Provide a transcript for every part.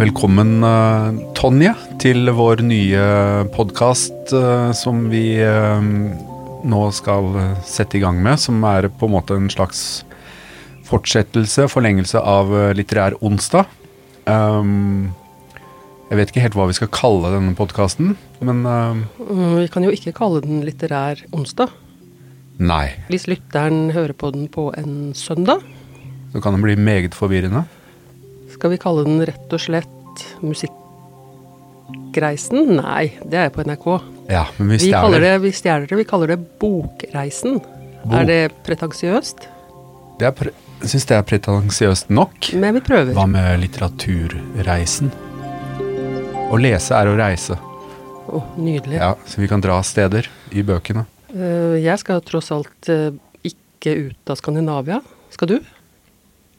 Velkommen, eh, Tonje, til vår nye podkast som vi eh, nå skal eh, sette i gang med. Som er på en måte en slags fortsettelse, forlengelse av eh, Litterær onsdag. Um, jeg vet ikke helt hva vi skal kalle denne podkasten, men uh, Vi kan jo ikke kalle den litterær onsdag. nei. Hvis lytteren hører på den på en søndag, Så kan den bli meget forvirrende. skal vi kalle den rett og slett Musikkreisen? Nei, det er på NRK. Ja, men vi Vi stjeler det, vi stjeler det, vi kaller det Bokreisen. Bok. Er det pretensiøst? Jeg syns det er pretensiøst nok. Men vi prøver. Hva med litteraturreisen? Å lese er å reise. Å, nydelig. Ja, Så vi kan dra steder i bøkene. Eh, jeg skal tross alt eh, ikke ut av Skandinavia. Skal du?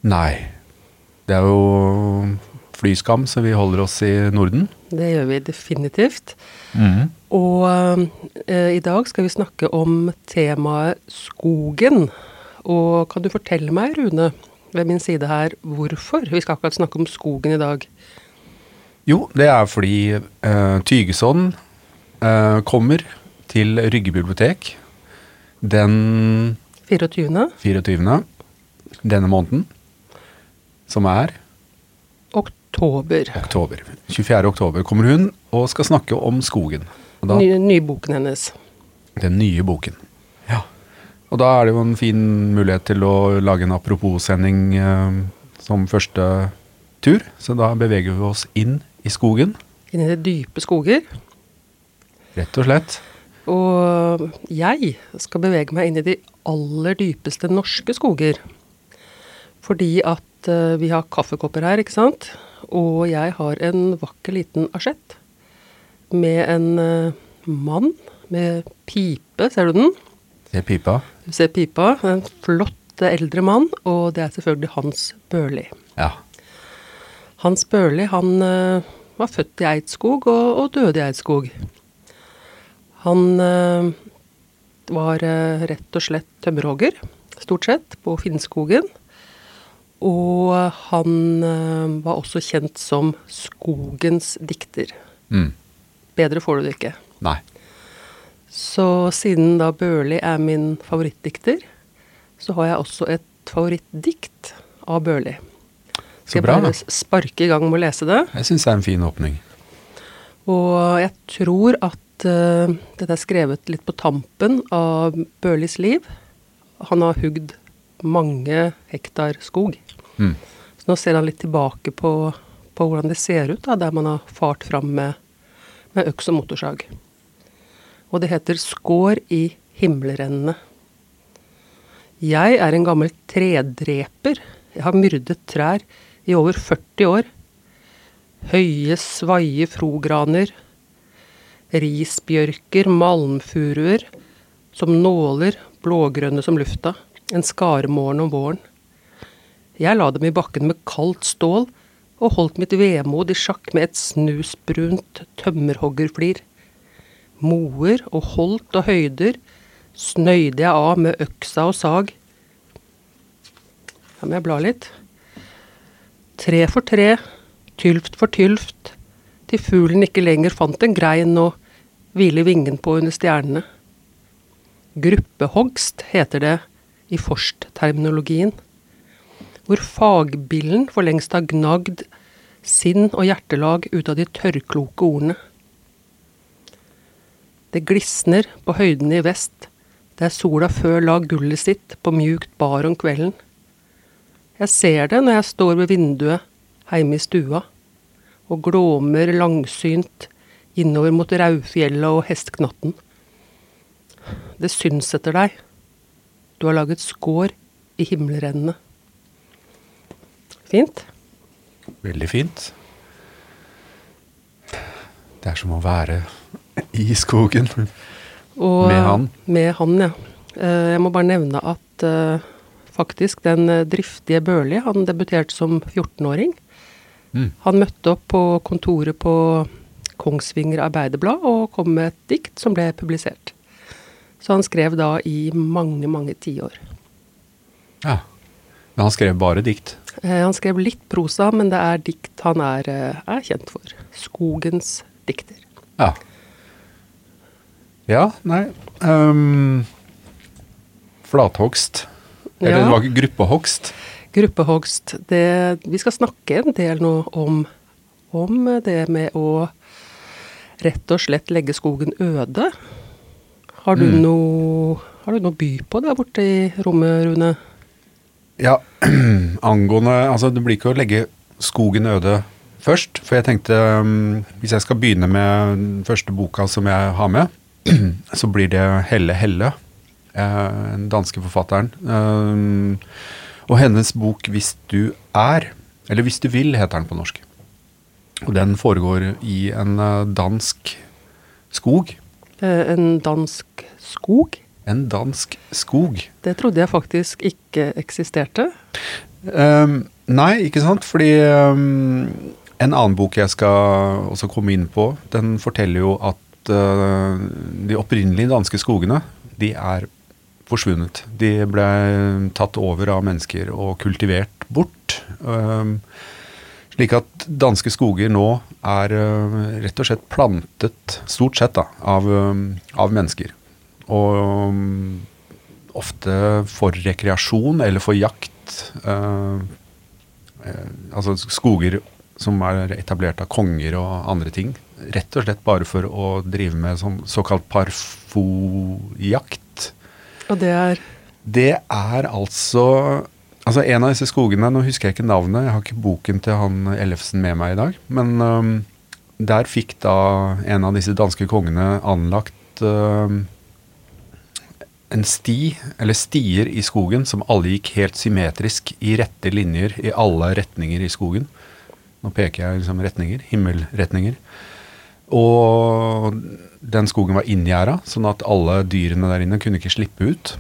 Nei. Det er jo flyskam, så vi holder oss i Norden. Det gjør vi definitivt. Og eh, i dag skal vi snakke om temaet skogen. Og kan du fortelle meg, Rune, ved min side her, hvorfor vi skal akkurat snakke om skogen i dag? Jo, det er fordi uh, Tygeson uh, kommer til Rygge bibliotek den 24. 24. denne måneden, som er oktober. oktober. 24. oktober kommer hun og skal snakke om skogen. Og da, Ny, nyboken hennes. Den nye boken. Ja. Og da er det jo en fin mulighet til å lage en apropos-sending eh, som første tur. Så da beveger vi oss inn i skogen, Inn i de dype skoger. rett og slett. Og jeg skal bevege meg inn i de aller dypeste norske skoger. Fordi at eh, vi har kaffekopper her, ikke sant? Og jeg har en vakker liten asjett med en eh, mann med pipe, ser du den? Se pipa. Du ser pipa. En flott eldre mann, og det er selvfølgelig Hans Børli. Ja. Hans Børli, han eh, var født i Eidskog og, og døde i Eidskog. Han eh, var eh, rett og slett tømmerhogger, stort sett, på Finnskogen. Og han var også kjent som skogens dikter. Mm. Bedre får du det ikke. Nei. Så siden da Børli er min favorittdikter, så har jeg også et favorittdikt av Børli. Skal jeg bare sparke i gang med å lese det? Jeg syns det er en fin åpning. Og jeg tror at uh, dette er skrevet litt på tampen av Børlis liv. Han har hugd mange hektar skog. Mm. Så nå ser han litt tilbake på, på hvordan det ser ut, da, der man har fart fram med, med øks og motorsag. Og det heter 'Skår i himmelrennene'. Jeg er en gammel tredreper. Jeg har myrdet trær i over 40 år. Høye, svaie frograner, risbjørker, malmfuruer, som nåler, blågrønne som lufta, en skaremorgen om våren. Jeg la dem i bakken med kaldt stål og holdt mitt vemod i sjakk med et snusbrunt tømmerhoggerflir. Moer og holt og høyder snøyde jeg av med øksa og sag. Her må jeg bla litt. Tre for tre, tylft for tylft, til fuglen ikke lenger fant en grein å hvile vingen på under stjernene. Gruppehogst heter det i forstterminologien, hvor fagbillen for lengst har gnagd sinn og hjertelag ut av de tørrkloke ordene. Det glisner på høydene i vest, der sola før la gullet sitt på mjukt bar om kvelden. Jeg ser det når jeg står ved vinduet hjemme i stua og glåmer langsynt innover mot Raufjellet og Hestknatten. Det syns etter deg. Du har laget skår i himmelrennene. Fint. Veldig fint. Det er som å være i skogen. Og, Med han? Med han, ja. Eh, Jeg må bare nevne at eh, faktisk den eh, driftige Børli, han debuterte som 14-åring. Mm. Han møtte opp på kontoret på Kongsvinger Arbeiderblad og kom med et dikt som ble publisert. Så han skrev da i mange, mange tiår. Ja. Men han skrev bare dikt? Eh, han skrev litt prosa, men det er dikt han er, eh, er kjent for. Skogens dikter. Ja. Ja, nei um, Flathogst. Eller Ja. det var gruppehogst. Gruppehogst. Det, vi skal snakke en del nå om, om det med å rett og slett legge skogen øde. Har du, Mm. noe, har du noe by på der borte i rommet, Rune? Ja, angående Altså, det blir ikke å legge skogen øde først. For jeg tenkte, um, hvis jeg skal begynne med den første boka som jeg har med, så blir det Helle Helle, den danske forfatteren. Um, og hennes bok 'Hvis du er', eller 'Hvis du vil', heter den på norsk. Og den foregår i en eh, dansk skog. Eh, en dansk skog? En dansk skog. Det trodde jeg faktisk ikke eksisterte. Um, nei, ikke sant? Fordi um, en annen bok jeg skal også komme inn på, den forteller jo at uh, de opprinnelige danske skogene, de er forsvunnet. De ble tatt over av mennesker og kultivert bort. Slik at danske skoger nå er eh, rett og slett plantet, stort sett, da, av, eh, av mennesker. Og um, ofte for rekreasjon eller for jakt. altså skoger som er etablert av konger og andre ting. Rett og slett bare for å drive med sånn såkalt parfojakt. Og det er Det er altså Altså En av disse skogene, nå husker jeg ikke navnet, jeg har ikke boken til han Ellefsen med meg i dag, men um, der fikk da en av disse danske kongene anlagt um, en sti, eller stier i skogen, som alle gikk helt symmetrisk i rette linjer i alle retninger i skogen. Nå peker jeg liksom retninger, himmelretninger. Og den skogen var inngjerda, sånn at alle dyrene der inne kunne ikke slippe ut.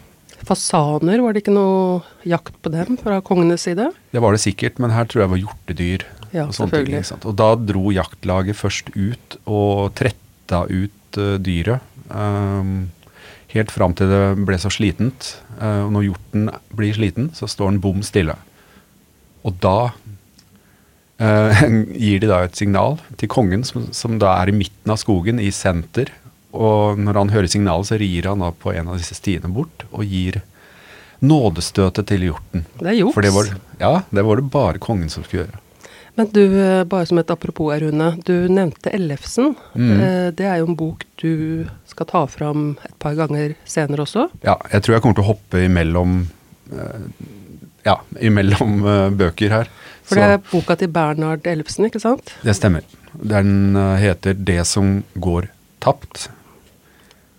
fasaner. Var det ikke noe jakt på dem fra kongenes side? Det var det sikkert, men her tror jeg var hjortedyr. Ja, og ting, selvfølgelig. ikke? Og da dro jaktlaget først ut og tretta ut uh, dyret. Um, helt fram til det ble så slitent. Uh, og når hjorten blir sliten, så står den bom stille. Og da gir de da et signal til kongen, som, som da er i midten av skogen, i senter. Og når han hører signalet, så rir han da på en av disse stiene bort og gir nådestøtet til hjorten. Det er juks. For det var, ja, det var det bare kongen som skulle gjøre. Men du, eh, bare som et apropos, Rune. Du nevnte Ellefsen. Mm. Eh, Det er jo en bok du skal ta fram et par ganger senere også. Ja, jeg tror jeg kommer til å hoppe imellom eh, Ja, imellom eh, bøker her. For det er boka til Bernhard Ellefsen, ikke sant? Det stemmer. Den eh, heter 'Det som går tapt'.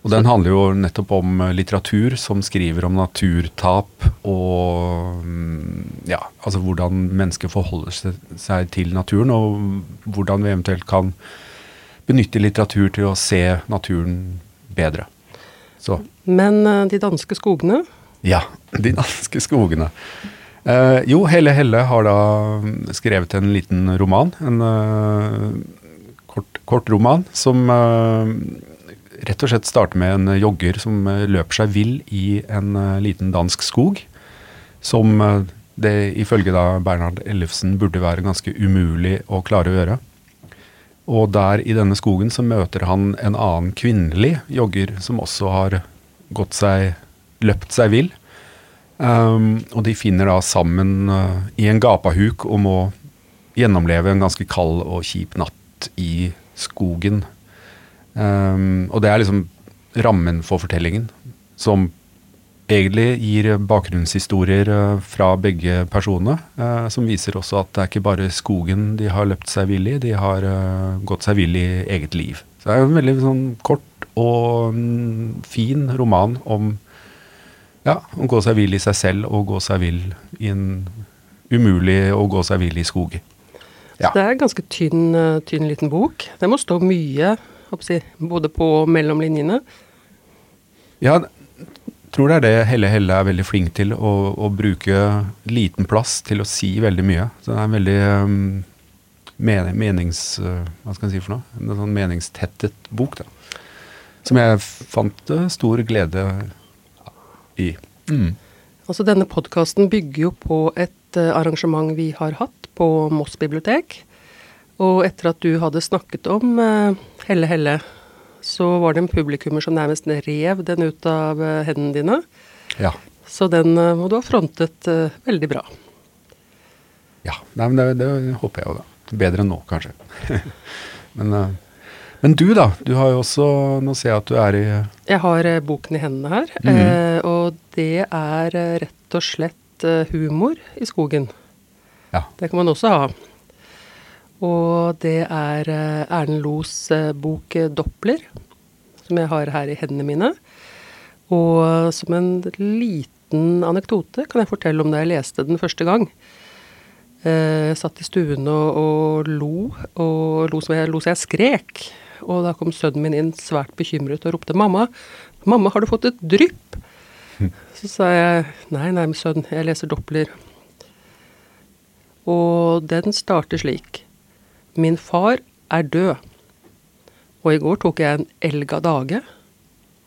Og den handler jo nettopp om eh, litteratur som skriver om naturtap og mm, ja, altså hvordan mennesker forholder seg, til naturen, og hvordan vi eventuelt kan benytte litteratur til å se naturen bedre. Så Men eh, de danske skogene ja, de danske skogene. Eh, jo, Helle Helle har da skrevet en liten roman, en uh, kort, kort roman, som uh, rett og slett starter med en jogger som løper seg vill i en liten dansk skog, som det ifølge da Bernhard Ellefsen burde være ganske umulig å klare å gjøre. Og der i denne skogen så møter han en annen kvinnelig jogger som også har gått seg, løpt seg vill. Um, og de finner da sammen uh, i en gapahuk og må gjennomleve en ganske kald og kjip natt i skogen. Um, og det er liksom rammen for fortellingen, som egentlig gir bakgrunnshistorier uh, fra begge personene, uh, som viser også at det er ikke bare skogen de har løpt seg vill i, de har gått seg vill i eget liv. Så det er en veldig sånn kort og um, fin roman om ja, å gå seg vill i seg selv og gå seg vill i en umulig å gå seg vill i skog. Ja. Det er en ganske tynn, eh, tynn liten bok. Det må stå mye, håper både på og mellom linjene. Ja, jeg tror det er det Helle Helle er veldig flink til, å, å bruke liten plass til å si veldig mye. Så det er en veldig um, men, menings... eh, hva skal jeg si for noe? En sånn meningstettet bok, da. Som jeg fant eh, stor glede i. Mm. Altså Denne podkasten bygger jo på et eh, arrangement vi har hatt på Moss bibliotek. Og etter at du hadde snakket om eh, Helle Helle, så var det en publikummer som nærmest rev den ut av eh, hendene dine. Ja. Så den må du ha frontet veldig bra. ja. Nei, men det, det håper jeg jo, da. Bedre enn nå, kanskje. men, men du, da. Du har jo også Nå ser jeg at du er i Jeg har eh, boken i hendene her, Mm eh, og det er eh, rett og slett humor i skogen. Ja. Det kan man også ha. Og det er Erlend Los bok 'Doppler', som jeg har her i hendene mine. Og som en liten anekdote kan jeg fortelle om da jeg leste den første gang. Eh, Jeg satt i stuen og, og lo, og lo så, jeg, lo så jeg skrek. Og da kom sønnen min inn svært bekymret og ropte 'mamma, mamma, har du fått et drypp?' Så sa jeg 'nei, nei, min sønn, jeg leser Doppler'. Og den starter slik. Min far er død. Og i går tok jeg en elg av dage.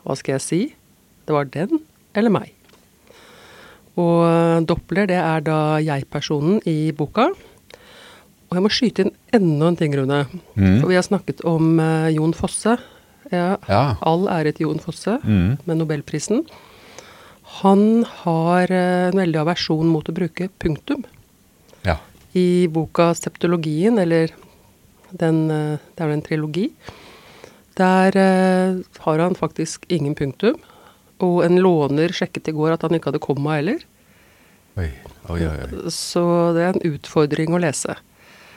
Hva skal jeg si? Det var den eller meg. Og Doppler, det er da jeg-personen i boka. Og jeg må skyte inn enda en ting, Rune. Mm. For vi har snakket om uh, Jon Fosse. Ja, Ja. All ære til Jon Fosse Mm. med nobelprisen. Han har uh, en veldig aversjon mot å bruke punktum. Ja. I boka 'Septologien', eller den, uh, det er en trilogi, der har han faktisk ingen punktum. Og en låner sjekket i går at han ikke hadde komma heller. Oi, oi, oi. oi. Så det er en utfordring å lese.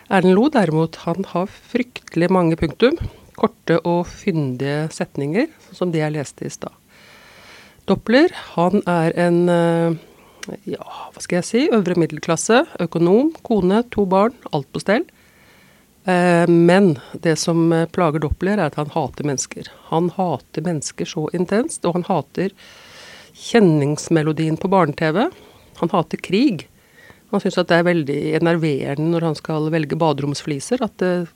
Erlend Loe derimot, han har fryktelig mange punktum. Korte og fyndige setninger, som de jeg leste i stad. Doppler, han er en eh, ja, hva skal jeg si, øvre middelklasse, økonom, kone, to barn, alt på stell. Eh, Men det som eh, plager Doppler, er at han hater mennesker. Han hater mennesker så intenst, og han hater kjenningsmelodien på barne-TV. Han hater krig. Han syns at det er veldig enerverende når han skal velge baderomsfliser, at det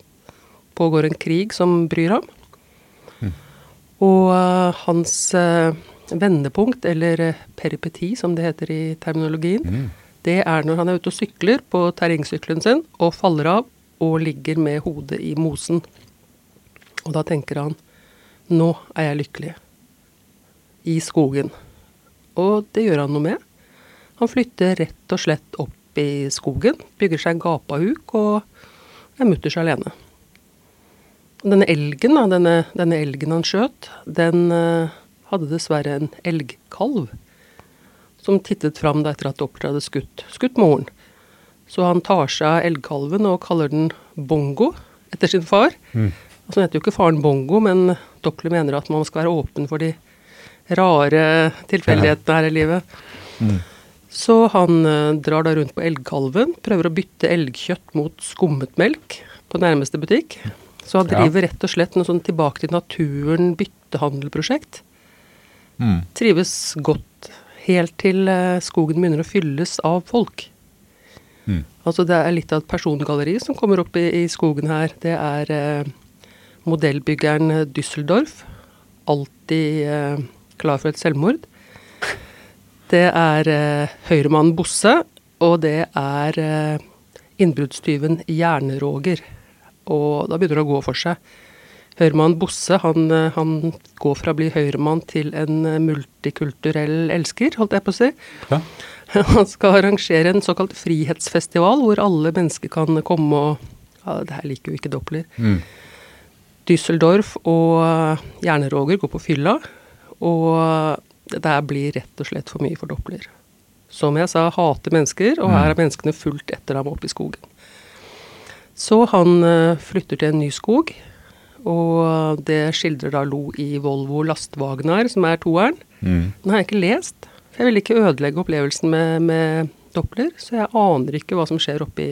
pågår en krig som bryr ham. Og uh, hans uh, vendepunkt, eller eh, peripeti som det heter i terminologien, Mm. det er når han er ute og sykler på terrengsykkelen sin og faller av og ligger med hodet i mosen. Og da tenker han nå er jeg lykkelig. I skogen. Og det gjør han noe med. Han flytter rett og slett opp i skogen, bygger seg gapahuk og er mutters alene. Denne elgen, da, denne, denne elgen han skjøt, den eh, hadde dessverre en elgkalv som tittet fram etter at Doppler hadde skutt, skutt moren. Så han tar seg av elgkalven og kaller den Bongo, etter sin far. Mm. Altså, han heter jo ikke faren Bongo, men Doppler mener at man skal være åpen for de rare tilfeldighetene her i livet. Mm. Så han eh, drar da rundt på elgkalven, prøver å bytte elgkjøtt mot skummet melk på nærmeste butikk. Så han Ja. driver rett og slett noe sånn tilbake til naturen byttehandelprosjekt. Mm. Trives godt helt til eh, skogen begynner å fylles av folk. Mm. Altså det er litt av et persongalleri som kommer opp i, i skogen her. Det er eh, modellbyggeren Düsseldorf. Alltid eh, klar for et selvmord. Det er eh, høyremannen Bosse, og det er eh, innbruddstyven Jernroger. Og da begynner det å gå for seg. Høyremann Bosse han, eh, han går fra å bli høyremann til en eh, multikulturell elsker, holdt jeg på å si. Ja. Han skal arrangere en såkalt frihetsfestival, hvor alle mennesker kan komme og ja, Det her liker jo ikke Doppler. Mm. Düsseldorf og eh, Jernroger går på fylla, og det blir rett og slett for mye for Doppler. Som jeg sa, hater mennesker, og her er menneskene fulgt etter ham opp i skogen. Så han eh, flytter til en ny skog, og det skildrer da Lo i Volvo Lastvagnar, som er toeren. Mm. Den har jeg ikke lest, for jeg vil ikke ødelegge opplevelsen med, med Doppler, så jeg aner ikke hva som skjer oppe i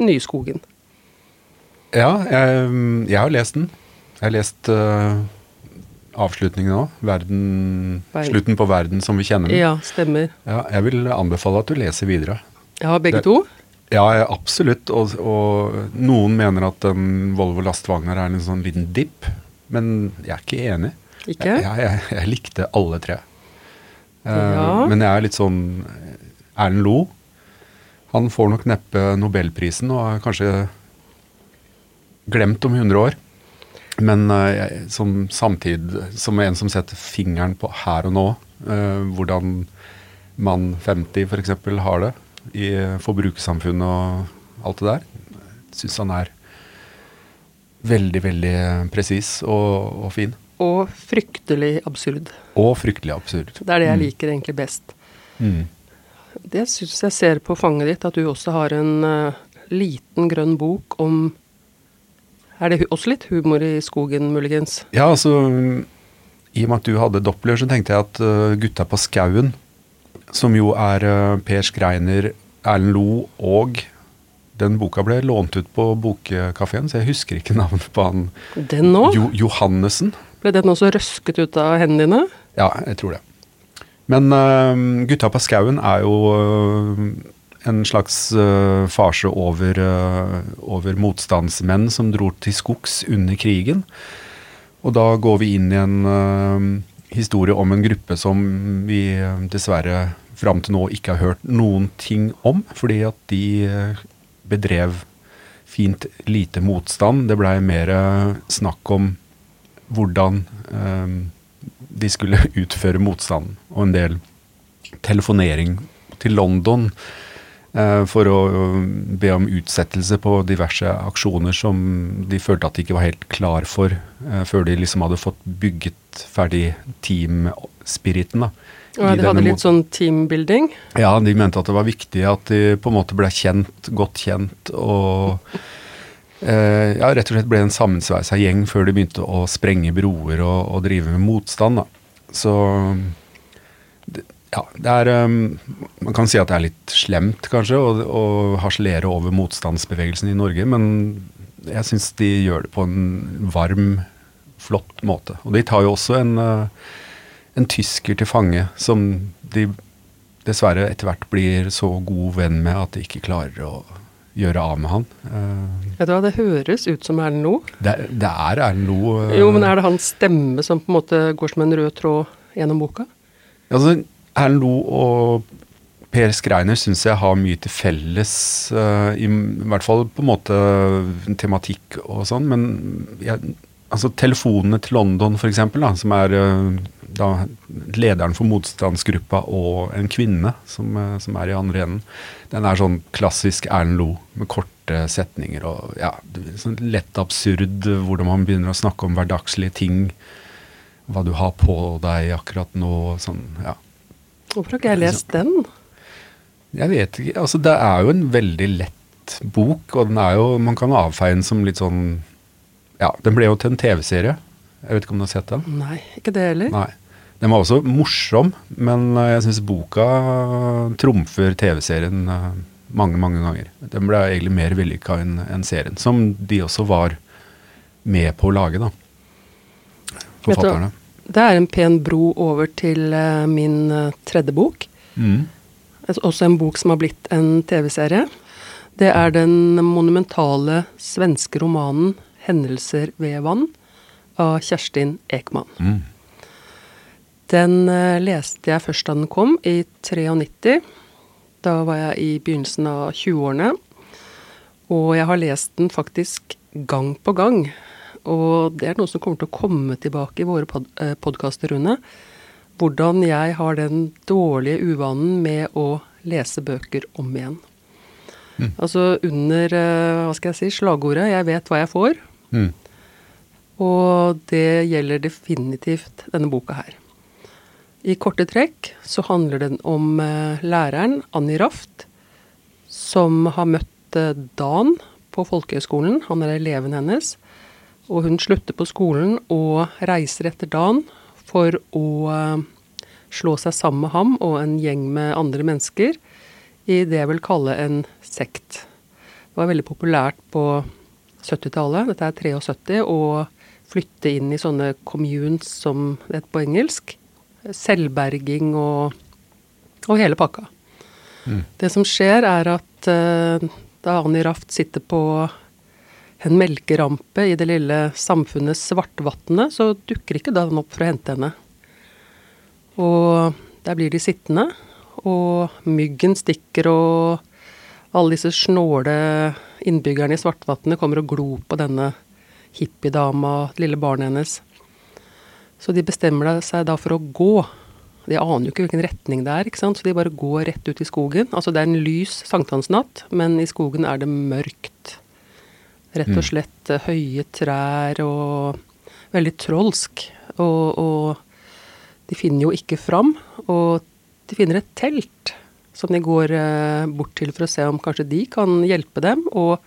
den nye skogen. Ja, jeg, jeg har lest den. Jeg har lest øh, avslutningen òg. Verden, Verden. slutten på verden som vi kjenner den. Ja, stemmer. Ja, jeg vil anbefale at du leser videre. Ja, begge Det- to. Ja, absolutt. Og, og noen mener at en Volvo lastvogner er en sånn liten dipp, men jeg er ikke enig. Ikke? Jeg, jeg, jeg likte alle tre. Eh, Ja. Men jeg er litt sånn Erlend Lo. Han får nok neppe Nobelprisen og er kanskje glemt om 100 år. Men eh, jeg, som samtid, som en som setter fingeren på her og nå, eh, hvordan mann 50 f.eks. har det i forbrukersamfunnet og alt det der, syns han er veldig, veldig presis og, og fin. Og fryktelig absurd. Og fryktelig absurd. Det er det jeg liker egentlig best. Mm. Det syns jeg ser på fanget ditt, at du også har en uh, liten grønn bok om Er det også litt humor i skogen, muligens? Ja, altså I og med at du hadde Doppler, så tenkte jeg at uh, Gutta på skauen, som jo er uh, Per Skreiner, Erlend Lo og den boka ble lånt ut på Bokkafeen, så jeg husker ikke navnet på han. Den nå? Jo, Johannessen. Ble den også røsket ut av hendene dine? Ja, jeg tror det. Men uh, Gutta på skauen er jo uh, en slags uh, farse over, uh, over motstandsmenn som dro til skogs under krigen. Og da går vi inn i en uh, historie om en gruppe som vi dessverre fram til nå ikke har hørt noen ting om, fordi at de bedrev fint lite motstand. Det blei mer snakk om hvordan de skulle utføre motstanden, og en del telefonering til London for å be om utsettelse på diverse aksjoner som de følte at de ikke var helt klar for, eh, før de liksom hadde fått bygget ferdig team-spiriten. da. Og de hadde litt sånn teambuilding. ja, de mente at det var viktig at de på en måte ble kjent, godt kjent, og eh, ja, rett og slett ble en sammensveisa gjeng før de begynte å sprenge broer og, og drive med motstand. Da. Så ja, det er um, Man kan si at det er litt slemt, kanskje, å, å harselere over motstandsbevegelsen i Norge, men jeg syns de gjør det på en varm, flott måte. Og de tar jo også en uh, en tysker til fange som de dessverre etter hvert blir så god venn med at de ikke klarer å gjøre av med han. Uh, Vet du hva, det høres ut som Erlend Loe. det, det er Erlend Loe. Uh, Jo, men er det hans stemme som på en måte går som en rød tråd gjennom boka? altså, Erlend Lo og Per Skreiner syns jeg har mye til felles, uh, i, i hvert fall på en måte tematikk og sånn, men jeg, altså telefonene til London for da, som er uh, da lederen for motstandsgruppa og en kvinne som, uh, som er i andre enden, den er sånn klassisk Erlend Lo med korte setninger og ja, sånn lett absurd hvordan man begynner å snakke om hverdagslige ting, hva du har på deg akkurat nå, sånn, ja. Hvorfor har ikke jeg lest den? Jeg vet ikke. Altså, det er jo en veldig lett bok, og den er jo Man kan avfeie den som litt sånn Ja, den ble jo til en TV-serie. Jeg vet ikke om du har sett den? Nei, ikke det heller. Nei. Den var også morsom, men eh, jeg syns boka trumfer TV-serien eh, mange, mange ganger. Den ble egentlig mer vellykka enn enn serien, som de også var med på å lage, da. Forfatterne. Det er en pen bro over til eh, min eh, tredje bok. Mm. Også en bok som har blitt en TV-serie. Det er den monumentale svenske romanen 'Hendelser ved vann' av Kjerstin Ekman. Mm. Den eh, leste jeg først da den kom, i 93. Da var jeg i begynnelsen av 20-årene. Og jeg har lest den faktisk gang på gang. Og det er noe som kommer til å komme tilbake i våre pod eh, podkaster, Rune. Hvordan jeg har den dårlige uvanen med å lese bøker om igjen. Mm. Altså under eh, hva skal jeg si, slagordet 'jeg vet hva jeg får'. Mm. Og det gjelder definitivt denne boka her. I korte trekk så handler den om eh, læreren Annie Raft, som har møtt Dan på folkehøgskolen. Han er eleven hennes. Og hun slutter på skolen og reiser etter dagen for å eh, slå seg sammen med ham og en gjeng med andre mennesker i det jeg vil kalle en sekt. Det var veldig populært på 70-tallet, dette er 73, å flytte inn i sånne communes som det heter på engelsk. Selvberging og, og hele pakka. Mm. Det som skjer, er at uh, da Annie Raft sitter på en melkerampe i det lille samfunnet Svartvatnet, så dukker ikke den opp for å hente henne. Og der blir de sittende, og myggen stikker, og alle disse snåle innbyggerne i Svartvatnet kommer og glor på denne hippiedama, lille barnet hennes. Så de bestemmer seg da for å gå. De aner jo ikke hvilken retning det er, ikke sant? så de bare går rett ut i skogen. Altså det er en lys sankthansnatt, men i skogen er det mørkt. Rett og slett eh, høye trær og veldig trolsk. Og, og de finner jo ikke fram. Og de finner et telt som de går eh, bort til for å se om kanskje de kan hjelpe dem. Og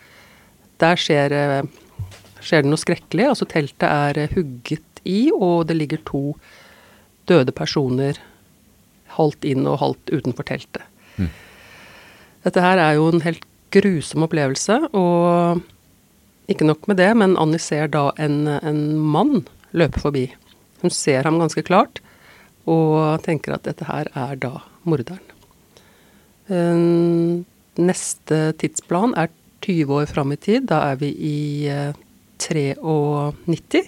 der skjer, eh, skjer det noe skrekkelig. Altså teltet er hugget i, og det ligger to døde personer halvt inn og halvt utenfor teltet. Mm. Dette her er jo en helt grusom opplevelse, og ikke nok med det, men Annie ser da en, en mann løpe forbi. Hun ser ham ganske klart, og tenker at dette her er da morderen. Eh, neste tidsplan er 20 år fram i tid. Da er vi i eh, 93.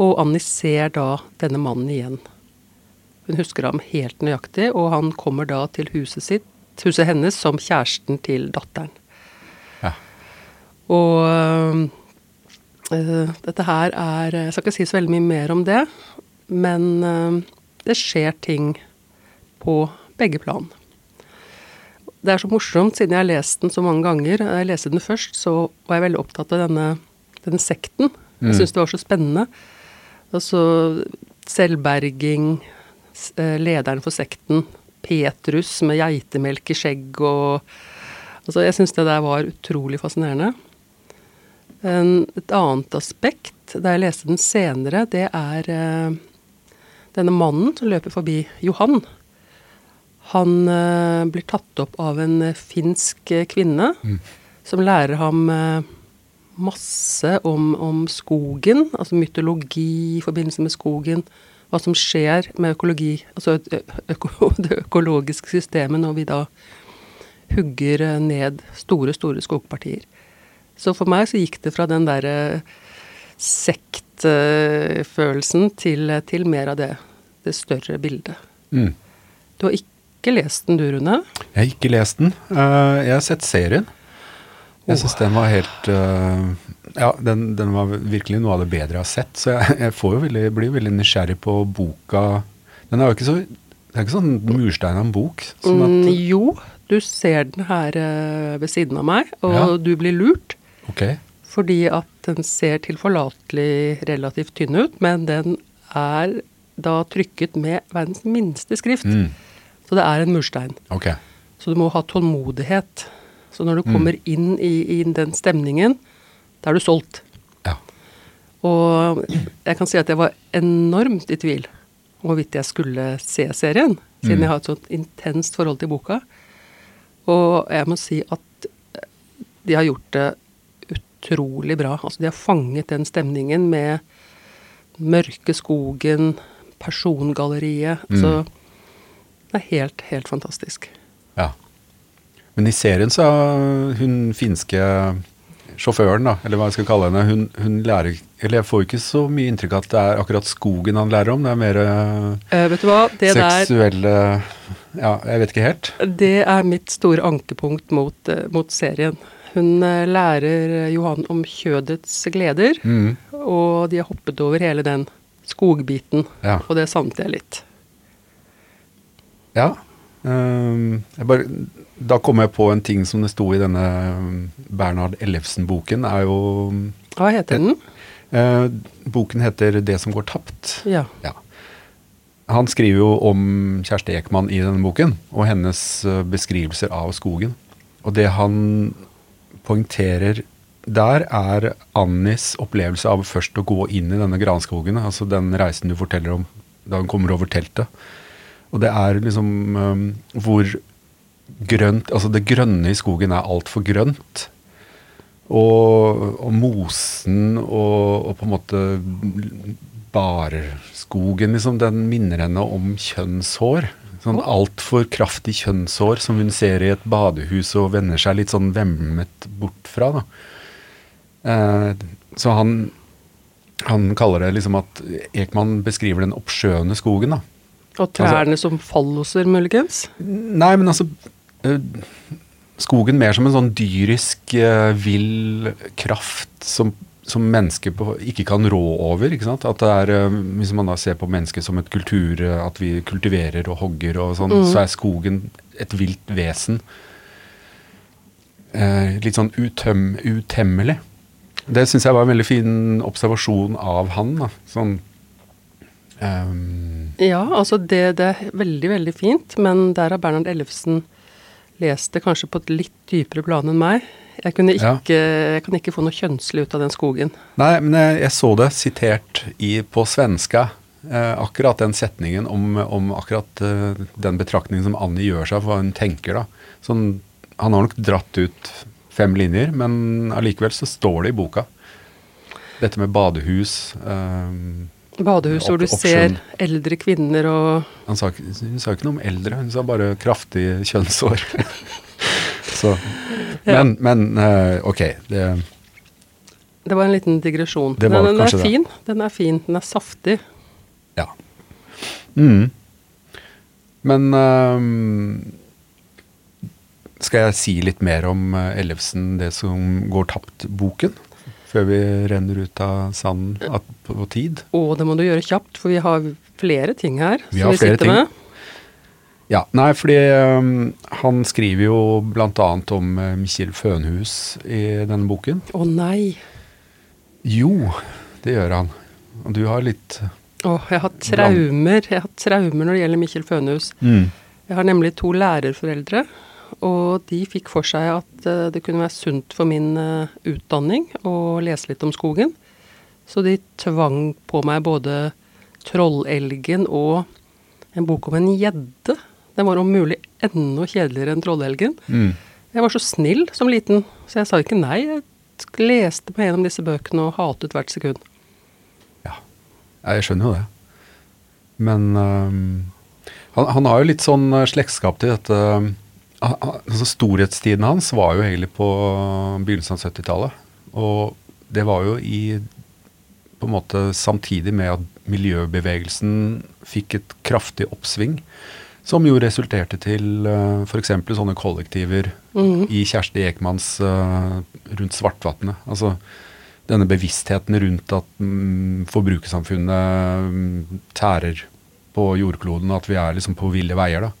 Og Annie ser da denne mannen igjen. Hun husker ham helt nøyaktig, og han kommer da til huset sitt, huset hennes som kjæresten til datteren. Og uh, dette her er Jeg skal ikke si så veldig mye mer om det, men uh, det skjer ting på begge plan. Det er så morsomt, siden jeg har lest den så mange ganger. Da jeg leste den først, så var jeg veldig opptatt av denne, denne sekten. Jeg Mm. syntes det var så spennende. Altså selvberging, lederen for sekten, Petrus med geitemelk i skjegg og Altså, jeg syns det der var utrolig fascinerende. Et annet aspekt, da jeg leste den senere, det er eh, denne mannen som løper forbi, Johan. Han eh, blir tatt opp av en finsk eh, kvinne som lærer ham masse om, om skogen, altså mytologi i forbindelse med skogen. Hva som skjer med økologi, altså øko, det økologiske systemet når vi da hugger ned store, store skogpartier. Så for meg så gikk det fra den derre sektfølelsen til, til mer av det, det større bildet. Mm. Du har ikke lest den, du, Rune? Jeg har ikke lest den. Eh, jeg har sett serien. Jeg syns den var helt eh, Ja, den, den var virkelig noe av det bedre jeg har sett. Så jeg, jeg får jo veldig, blir veldig nysgjerrig på boka. Den er jo ikke så Det er ikke sånn murstein av en bok. Sånn Mm, jo, du ser den her eh, ved siden av meg, og Ja. du blir lurt. Ok. Fordi at den ser tilforlatelig relativt tynn ut, men den er da trykket med verdens minste skrift. Mm, Så det er en murstein. Okay. Så du må ha tålmodighet. Så når du Mm. kommer inn i, i den stemningen, da er du solgt. Ja. Og jeg kan si at jeg var enormt i tvil om hvorvidt jeg skulle se serien, siden Mm. jeg har et sånt intenst forhold til boka. Og jeg må si at de har gjort det utrolig bra. Altså, de har fanget den stemningen med mørke skogen, persongalleriet. Mm. Så det er helt, helt fantastisk. ja. Men i serien så hun finske sjåføren, da, eller hva jeg skal kalle henne, hun, hun lærer Eller jeg får ikke så mye inntrykk av at det er akkurat skogen han lærer om. Det er mer uh, vet du hva? Det der seksuelle Ja, jeg vet ikke helt. Det er mitt store ankepunkt mot, eh, mot serien. Hun eh, lærer Johan om kjødets gleder, Mm. og de har hoppet over hele den skogbiten. Ja. Og det savnet jeg litt. Ja. Um, jeg bare, da kom jeg på en ting som det sto i denne um, Bernhard Ellefsen-boken. er jo Hva heter den? eh, Boken heter 'Det som går tapt'. Ja. Ja. Han skriver jo om Kjersti Ekman i denne boken, og hennes eh, beskrivelser av skogen. Og det han poengterer der, er Annis opplevelse av først å gå inn i denne granskogen. Altså den reisen du forteller om da hun kommer over teltet. Og det er liksom um, hvor grønt Altså det grønne i skogen er altfor grønt. Og, og mosen og, og på en måte barskogen, liksom, den minner henne om kjønnshår. Sånn altfor kraftig kjønnshår som hun ser i et badehus og vender seg litt sånn vemmet bort fra. da. Eh, så han, han kaller det liksom at Ekman beskriver den oppsjøende skogen. da. Og trærne som falloser, muligens? Nei, men altså eh, Skogen mer som en sånn dyrisk, eh, vill kraft som, som mennesket ikke kan rå over. ikke sant? At det er, eh, Hvis man da ser på mennesket som et kultur, eh, at vi kultiverer og hogger og sånn, så er skogen et vilt vesen. Eh, litt sånn utøm, utemmelig. Det syns jeg var en veldig fin observasjon av han. da. Sånn um. Ja, altså det, det er veldig, veldig fint, men der har Bernhard Ellefsen lest det kanskje på et litt dypere plan enn meg. Jeg, kunne Ja. jeg kan ikke få noe kjønnslig ut av den skogen. Nei, men jeg, jeg så det sitert i, på svenska. Eh, akkurat den setningen om, om akkurat eh, den betraktningen som Annie gjør seg for hva hun tenker. da. Sånn, han har nok dratt ut fem linjer, men allikevel så står det i boka. Dette med badehus eh, Badehus hvor du ser eldre kvinner og han sa, ikke- Hun sa ikke noe om eldre, hun sa bare kraftig kjønnsår. så. men, men uh, ok. Det, Det var en liten digresjon. Den, den er fin. Den er fin. Den er saftig. Ja. Mm. Men uh, skal jeg si litt mer om eh, Ellefsen, det som går tapt-boken? Før vi renner ut av sanden på tid? Å, det må du gjøre kjapt, for vi har flere ting her Vi som har vi sitter ting. med. Ja, nei, fordi um, han skriver jo bl.a. om eh, Mikkjel Fønhus i denne boken. Å nei. Jo, det gjør han. Og du har litt Åh, jeg har traumer. Jeg har traumer når det gjelder Mikkjel Fønhus. mm. Jeg har nemlig to lærerforeldre, og de fikk for seg at uh, det kunne være sunt for min uh, utdanning å lese litt om skogen. Så de tvang på meg både Trollelgen og en bok om en gjedde. Den var om mulig enda kjedeligere enn Trollelgen. Mm. Jeg var så snill som liten, så jeg sa ikke nei. Jeg leste meg gjennom disse bøkene og hatet hvert sekund. Ja, jeg skjønner jo det. Men um, han, han har jo litt sånn øh, slektskap til dette han- altså Storhetstiden hans var jo egentlig på begynnelsen av 70-tallet. Og det var jo i på en måte samtidig med at miljøbevegelsen fikk et kraftig oppsving. Som jo resulterte til uh, f.eks. sånne kollektiver mm. i Kjersti Ekmanns uh, rundt Svartvatnet. Altså denne bevisstheten rundt at mm, forbrukersamfunnet mm, tærer på jordkloden, at vi er liksom på ville veier, da.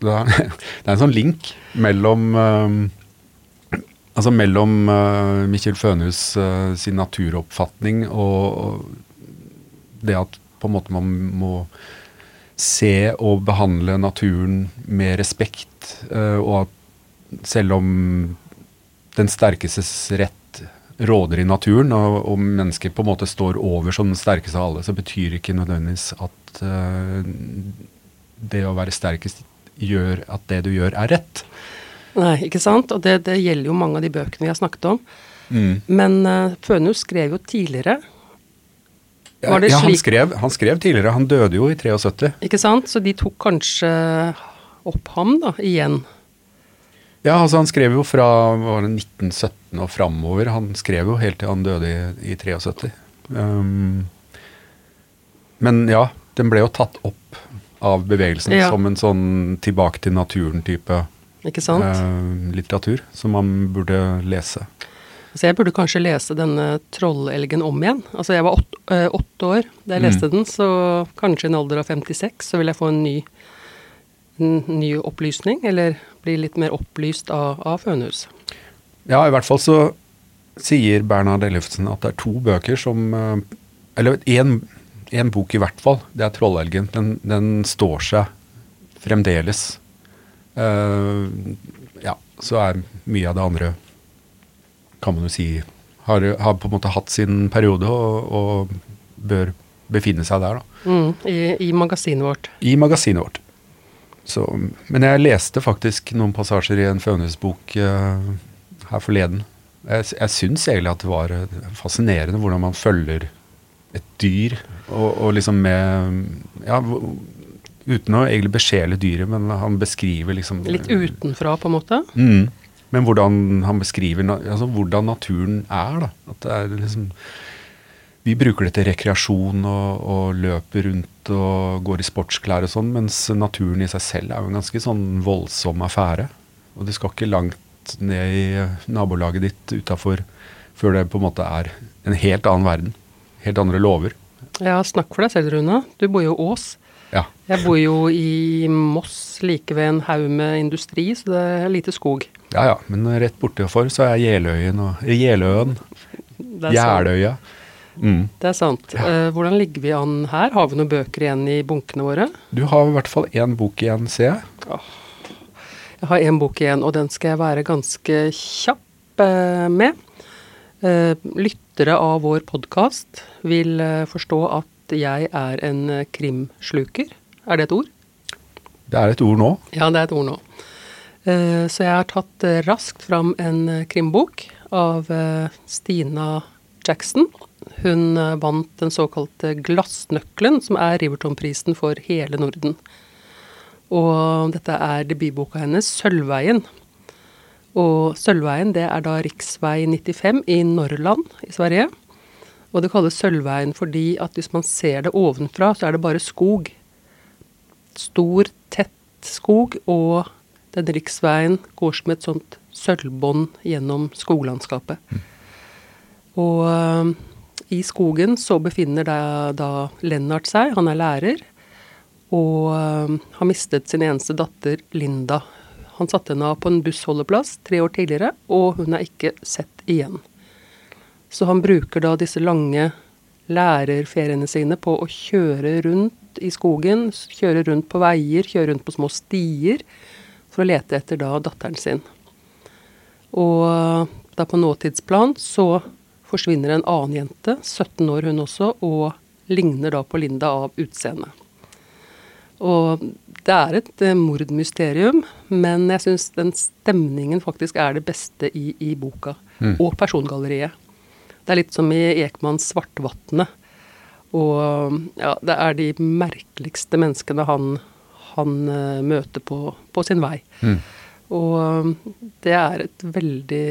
Det er, det er en sånn link mellom øh, Altså mellom uh, Mikkjel Fønhus uh, sin naturoppfatning og, og det at på en måte man må se og behandle naturen med respekt, øh, og at selv om den sterkestes rett råder i naturen, og, og mennesket på en måte står over som den sterkeste av alle, så betyr ikke nødvendigvis at uh, det å være sterkest gjør at det du gjør, er rett. Nei, ikke sant? Og det, det gjelder jo mange av de bøkene vi har snakket om. Men uh, Fønhus skrev jo tidligere, Var det ja, han, slik- skrev, han skrev tidligere. Han døde jo i 73. ikke sant? Så de tok kanskje opp ham da, igjen. Ja, altså han skrev jo fra var det 1917 og framover. Han skrev jo helt til han døde i, i 73. Um, men ja, den ble jo tatt opp av bevegelsen Ja. som en sånn tilbake til naturen-type eh, litteratur som man burde lese. Så jeg burde kanskje lese denne Trollelgen om igjen. Altså jeg var åtte, øh, åtte år da jeg Mm. leste den, så kanskje i en alder av 56 så vil jeg få en ny, en ny opplysning, eller bli litt mer opplyst av, av Fønhus. Ja, i hvert fall så sier Bernhard Ellefsen at det er to bøker som eh, Eller én bok i hvert fall. Det er 'Trollelgen'. Den, den står seg fremdeles. Uh, ja, så er mye av det andre kan man jo si har, har på en måte hatt sin periode og, og bør befinne seg der, da. Mm, i, I magasinet vårt. I magasinet vårt. Så, men jeg leste faktisk noen passasjer i en Fønhus-bok uh, her forleden. Jeg, jeg syns egentlig at det var eh, fascinerende hvordan man følger et dyr, og, og liksom med Ja, Uten å egentlig besjele dyret, men han beskriver liksom Litt utenfra, på en måte. Mm. Men hvordan han beskriver altså hvordan naturen er. da. At det er liksom Vi bruker det til rekreasjon og, og løper rundt og går i sportsklær og sånn, mens naturen i seg selv er jo en ganske sånn voldsom affære. Og du skal ikke langt ned i nabolaget ditt utafor før det på en måte er en helt annen verden. Helt andre lover. Ja, snakk for deg selv, Rune. Du bor jo i Ås. Ja. Jeg bor jo i Moss, like ved en haug med industri, så det er lite skog. Ja ja, men rett bortenfor så er Jeløyen og Jeløen. Det er. Jeløya. Mm. Det er sant. Eh, hvordan ligger vi an her? Har vi noen bøker igjen i bunkene våre? Du har i hvert fall én bok igjen, ser jeg. Jeg har én bok igjen, og den skal jeg være ganske kjapp eh, med. Eh, lyttere av vår podkast vil eh, forstå at jeg er en eh, krimsluker. Er det et ord? Det er et ord nå. Ja, det er et ord nå. Eh, så jeg har tatt eh, raskt fram en eh, krimbok av Stina Jackson. Hun vant den såkalte Glassnøkkelen, som er Riverton-prisen for hele Norden. Og dette er debutboka hennes, 'Sølvveien'. Og Sølvveien det er da riksvei 95 i Norrland i Sverige. Og det kalles Sølvveien fordi at hvis man ser det ovenfra, så er det bare skog. Stor, tett skog, og den riksveien går som et sånt sølvbånd gjennom skoglandskapet. Og øh, i skogen så befinner da, da Lennart seg, han er lærer, og øh, har mistet sin eneste datter Linda. Han satte henne av på en bussholdeplass tre år tidligere, og hun er ikke sett igjen. Så han bruker da disse lange lærerferiene sine på å kjøre rundt i skogen, kjøre rundt på veier, kjøre rundt på små stier, for å lete etter da datteren sin. Og eh, da på nåtidsplan så forsvinner en annen jente, 17 år hun også, og ligner da på Linda av utseende. Og det er et eh, mordmysterium, men jeg syns den stemningen faktisk er det beste i, i boka. Mm. Og persongalleriet. Det er litt som i Ekmanns 'Svartvatnet'. Og ja, det er de merkeligste menneskene han, han eh, møter på, på sin vei. Mm. Og um, det er et veldig,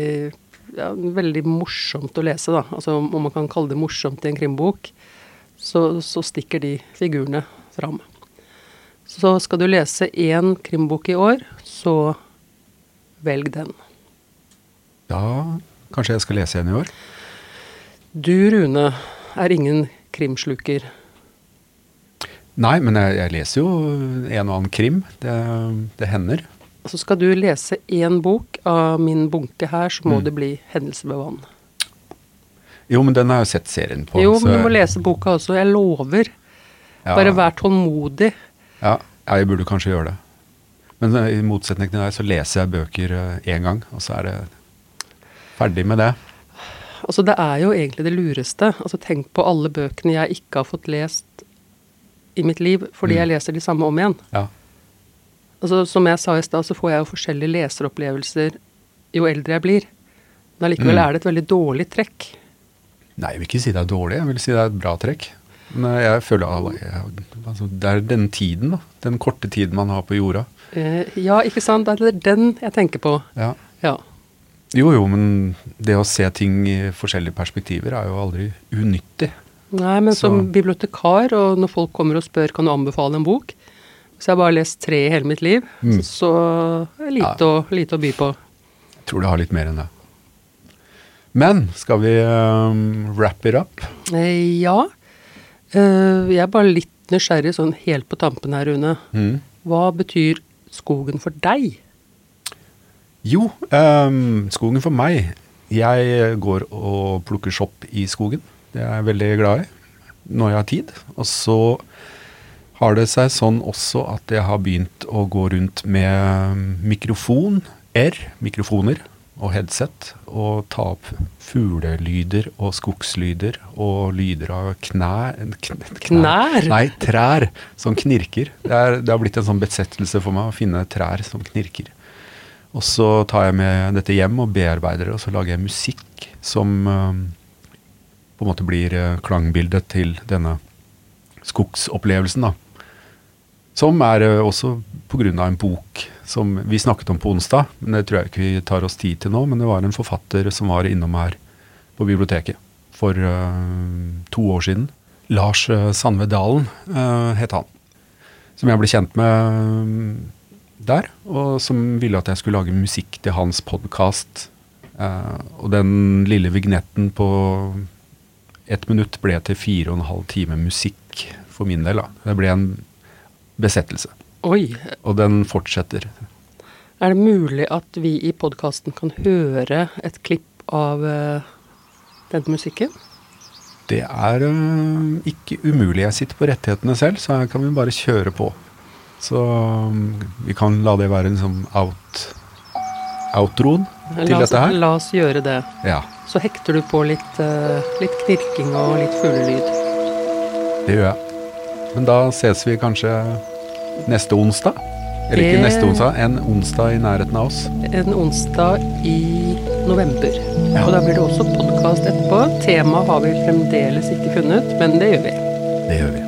ja, veldig morsomt å lese, da. Altså om man kan kalle det morsomt i en krimbok, så, så stikker de figurene fram. Så skal du lese én krimbok i år, så velg den. Da kanskje jeg skal lese en i år. Du, Rune, er ingen krimsluker. Nei, men jeg, jeg leser jo en og annen krim. Det, det hender. Så skal du lese én bok av min bunke her, så må Mm. det bli 'Hendelse ved vann'. Jo, men den har jeg jo sett serien på. Jo, så- men du må lese boka også. Jeg lover. ja, Bare vær tålmodig. Ja, ja, jeg burde kanskje gjøre det. Men eh, i motsetning til deg, så leser jeg bøker én gang, og så er det ferdig med det. Altså, det er jo egentlig det lureste. Altså, tenk på alle bøkene jeg ikke har fått lest i mitt liv, fordi Mm. jeg leser de samme om igjen. Ja. Altså, som jeg sa i stad, så får jeg jo forskjellige leseropplevelser jo eldre jeg blir. Men allikevel Mm. er det et veldig dårlig trekk. Nei, jeg vil ikke si det er dårlig, jeg vil si det er et bra trekk. Men jeg føler at jeg, altså, Det er den tiden, da. Den korte tiden man har på jorda. Eh, ja, ikke sant? Det er den jeg tenker på. Ja. Ja. Jo jo, men det å se ting i forskjellige perspektiver er jo aldri unyttig. Nei, men som Så- bibliotekar, og når folk kommer og spør kan du anbefale en bok, så jeg har bare lest tre i hele mitt liv, Mm. så, er lite, å, lite å by på. Jeg tror det har litt mer enn det. Men skal vi um, wrap it up? Eh, ja. Uh, jeg er bare litt nysgjerrig sånn helt på tampen her, Rune. Mm. Hva betyr skogen for deg? Jo, um, skogen for meg. Jeg går og plukker sopp i skogen. Det er jeg veldig glad i når jeg har tid. Og så har det seg sånn også at jeg har begynt å gå rundt med mikrofon, R, mikrofoner og headset, og ta opp fuglelyder og skogslyder og lyder av knær kn- Knær? Nei, trær som knirker. Det, er, det har blitt en sånn besettelse for meg å finne trær som knirker. Og så tar jeg med dette hjem og bearbeider det, og så lager jeg musikk som på en måte blir eh, klangbildet til denne skogsopplevelsen, da. Som er eh, også pga. en bok som vi snakket om på onsdag. men Det tror jeg ikke vi tar oss tid til nå, men det var en forfatter som var innom her på biblioteket for uh, to år siden. Lars Sandve Dalen het han. Som jeg ble kjent med der, og som ville at jeg skulle lage musikk til hans podkast. og den lille vignetten på ett minutt ble til fire og en halv time musikk for min del. Da. Det ble en besettelse. Oi. Og den fortsetter. Er det mulig at vi i podkasten kan høre et klipp av uh, den musikken? Det er uh, ikke umulig. Jeg sitter på rettighetene selv, så her kan vi bare kjøre på. Så um, vi kan la det være en sånn out, outroen til oss, dette her. La oss gjøre det. Ja, Så hekter du på litt, uh, litt knirking og litt fuglelyd. det gjør jeg. Men da ses vi kanskje neste onsdag. Eller ikke neste onsdag, en onsdag i nærheten av oss. En onsdag i november. Ja. Og da blir det også podkast etterpå. Temaet har vi fremdeles ikke funnet, men det gjør vi. Det gjør vi.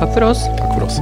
Takk for oss. Takk for oss.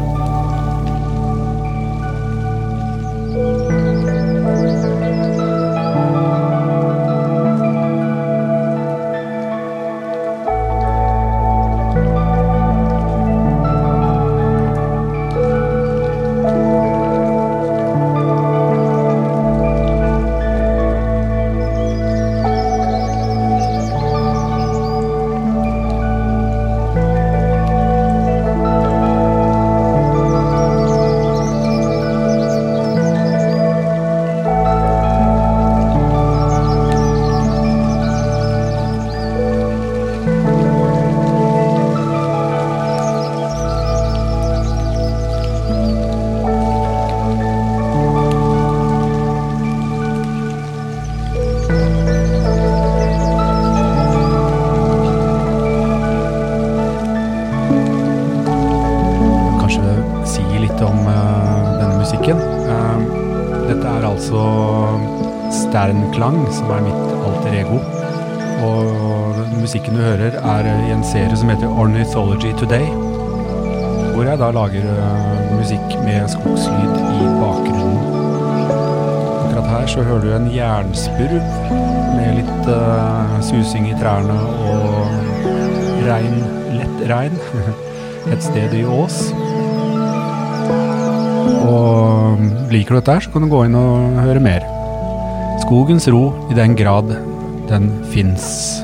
Sternklang, som er mitt alter ego. Og musikken du hører, er i en serie som heter Ornithology Today. Hvor jeg da lager eh, musikk med skogslyd i bakgrunnen. Akkurat her så hører du en jernspurv med litt uh, susing i trærne og regn, lett regn. Et sted i Ås. Og liker du dette så kan du gå inn og høre mer. Skogens ro i den grad den fins.